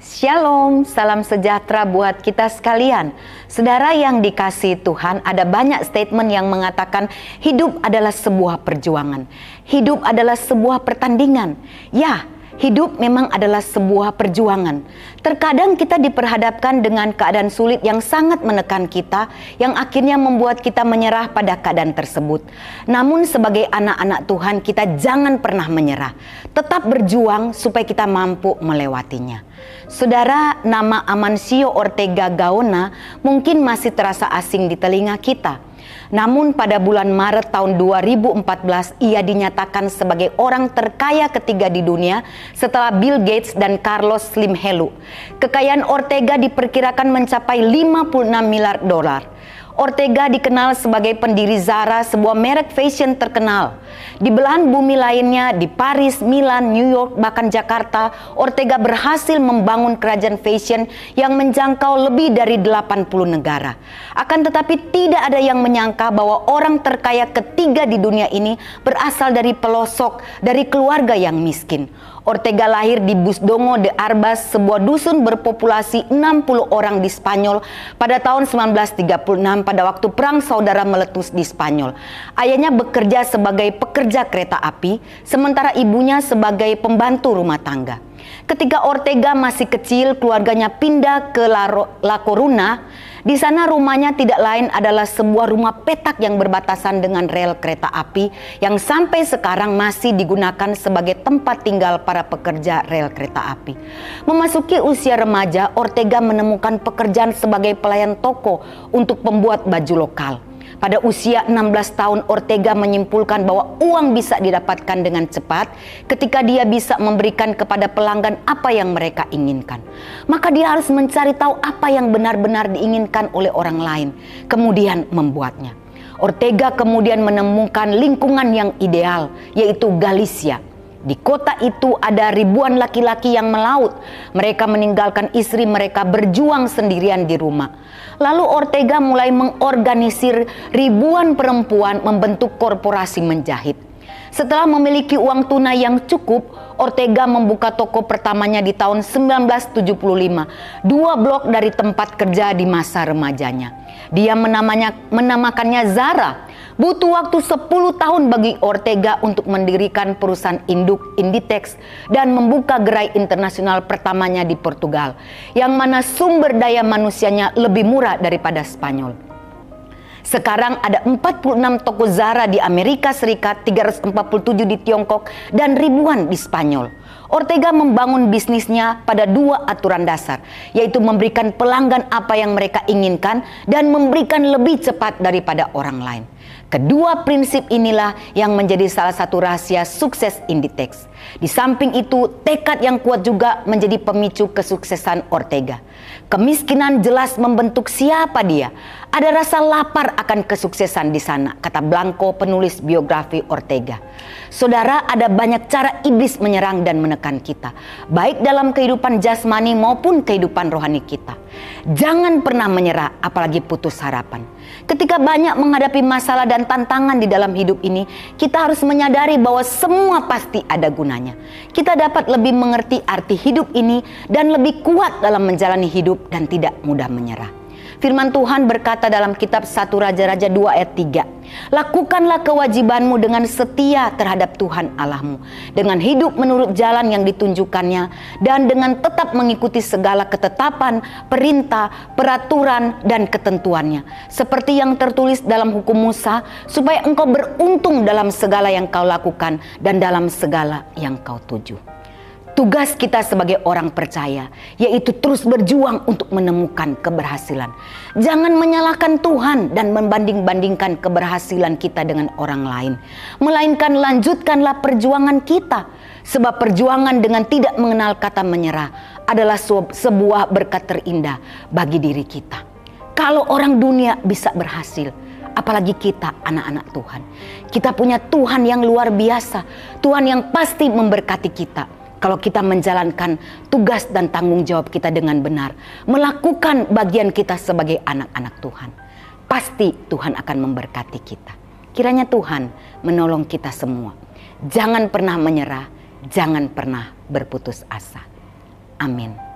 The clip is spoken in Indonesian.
Shalom, salam sejahtera buat kita sekalian. Saudara yang dikasih Tuhan, ada banyak statement yang mengatakan hidup adalah sebuah perjuangan. Hidup adalah sebuah pertandingan. Ya, hidup memang adalah sebuah perjuangan. Terkadang kita diperhadapkan dengan keadaan sulit yang sangat menekan kita, yang akhirnya membuat kita menyerah pada keadaan tersebut. Namun, sebagai anak-anak Tuhan, kita jangan pernah menyerah, tetap berjuang supaya kita mampu melewatinya. Saudara, nama Amancio Ortega Gaona mungkin masih terasa asing di telinga kita. Namun pada bulan Maret tahun 2014 ia dinyatakan sebagai orang terkaya ketiga di dunia setelah Bill Gates dan Carlos Slim Helu. Kekayaan Ortega diperkirakan mencapai 56 miliar dolar. Ortega dikenal sebagai pendiri Zara, sebuah merek fashion terkenal. Di belahan bumi lainnya, di Paris, Milan, New York, bahkan Jakarta, Ortega berhasil membangun kerajaan fashion yang menjangkau lebih dari 80 negara. Akan tetapi tidak ada yang menyangka bahwa orang terkaya ketiga di dunia ini berasal dari pelosok, dari keluarga yang miskin. Ortega lahir di Busdongo de Arbas, sebuah dusun berpopulasi 60 orang di Spanyol pada tahun 1936 pada waktu perang saudara meletus di Spanyol. Ayahnya bekerja sebagai pekerja kereta api, sementara ibunya sebagai pembantu rumah tangga. Ketika Ortega masih kecil, keluarganya pindah ke La Coruna di sana rumahnya tidak lain adalah sebuah rumah petak yang berbatasan dengan rel kereta api yang sampai sekarang masih digunakan sebagai tempat tinggal para pekerja rel kereta api. Memasuki usia remaja, Ortega menemukan pekerjaan sebagai pelayan toko untuk pembuat baju lokal. Pada usia 16 tahun Ortega menyimpulkan bahwa uang bisa didapatkan dengan cepat ketika dia bisa memberikan kepada pelanggan apa yang mereka inginkan. Maka dia harus mencari tahu apa yang benar-benar diinginkan oleh orang lain, kemudian membuatnya. Ortega kemudian menemukan lingkungan yang ideal, yaitu Galicia di kota itu ada ribuan laki-laki yang melaut. Mereka meninggalkan istri mereka berjuang sendirian di rumah. Lalu Ortega mulai mengorganisir ribuan perempuan membentuk korporasi menjahit. Setelah memiliki uang tunai yang cukup, Ortega membuka toko pertamanya di tahun 1975, dua blok dari tempat kerja di masa remajanya. Dia menamanya, menamakannya Zara Butuh waktu 10 tahun bagi Ortega untuk mendirikan perusahaan induk Inditex dan membuka gerai internasional pertamanya di Portugal, yang mana sumber daya manusianya lebih murah daripada Spanyol. Sekarang ada 46 toko Zara di Amerika Serikat, 347 di Tiongkok, dan ribuan di Spanyol. Ortega membangun bisnisnya pada dua aturan dasar, yaitu memberikan pelanggan apa yang mereka inginkan dan memberikan lebih cepat daripada orang lain. Kedua prinsip inilah yang menjadi salah satu rahasia sukses Inditex. Di samping itu, tekad yang kuat juga menjadi pemicu kesuksesan Ortega. Kemiskinan jelas membentuk siapa dia. Ada rasa lapar akan kesuksesan di sana, kata Blanco penulis biografi Ortega. Saudara, ada banyak cara iblis menyerang dan menekan kita, baik dalam kehidupan jasmani maupun kehidupan rohani kita. Jangan pernah menyerah, apalagi putus harapan. Ketika banyak menghadapi masalah dan tantangan di dalam hidup ini, kita harus menyadari bahwa semua pasti ada gunanya. Kita dapat lebih mengerti arti hidup ini dan lebih kuat dalam menjalani hidup dan tidak mudah menyerah. Firman Tuhan berkata dalam kitab 1 Raja-Raja 2 ayat 3. Lakukanlah kewajibanmu dengan setia terhadap Tuhan Allahmu. Dengan hidup menurut jalan yang ditunjukkannya. Dan dengan tetap mengikuti segala ketetapan, perintah, peraturan, dan ketentuannya. Seperti yang tertulis dalam hukum Musa. Supaya engkau beruntung dalam segala yang kau lakukan. Dan dalam segala yang kau tuju. Tugas kita sebagai orang percaya yaitu terus berjuang untuk menemukan keberhasilan. Jangan menyalahkan Tuhan dan membanding-bandingkan keberhasilan kita dengan orang lain, melainkan lanjutkanlah perjuangan kita. Sebab perjuangan dengan tidak mengenal kata menyerah adalah sebuah berkat terindah bagi diri kita. Kalau orang dunia bisa berhasil, apalagi kita anak-anak Tuhan. Kita punya Tuhan yang luar biasa, Tuhan yang pasti memberkati kita kalau kita menjalankan tugas dan tanggung jawab kita dengan benar, melakukan bagian kita sebagai anak-anak Tuhan, pasti Tuhan akan memberkati kita. Kiranya Tuhan menolong kita semua. Jangan pernah menyerah, jangan pernah berputus asa. Amin.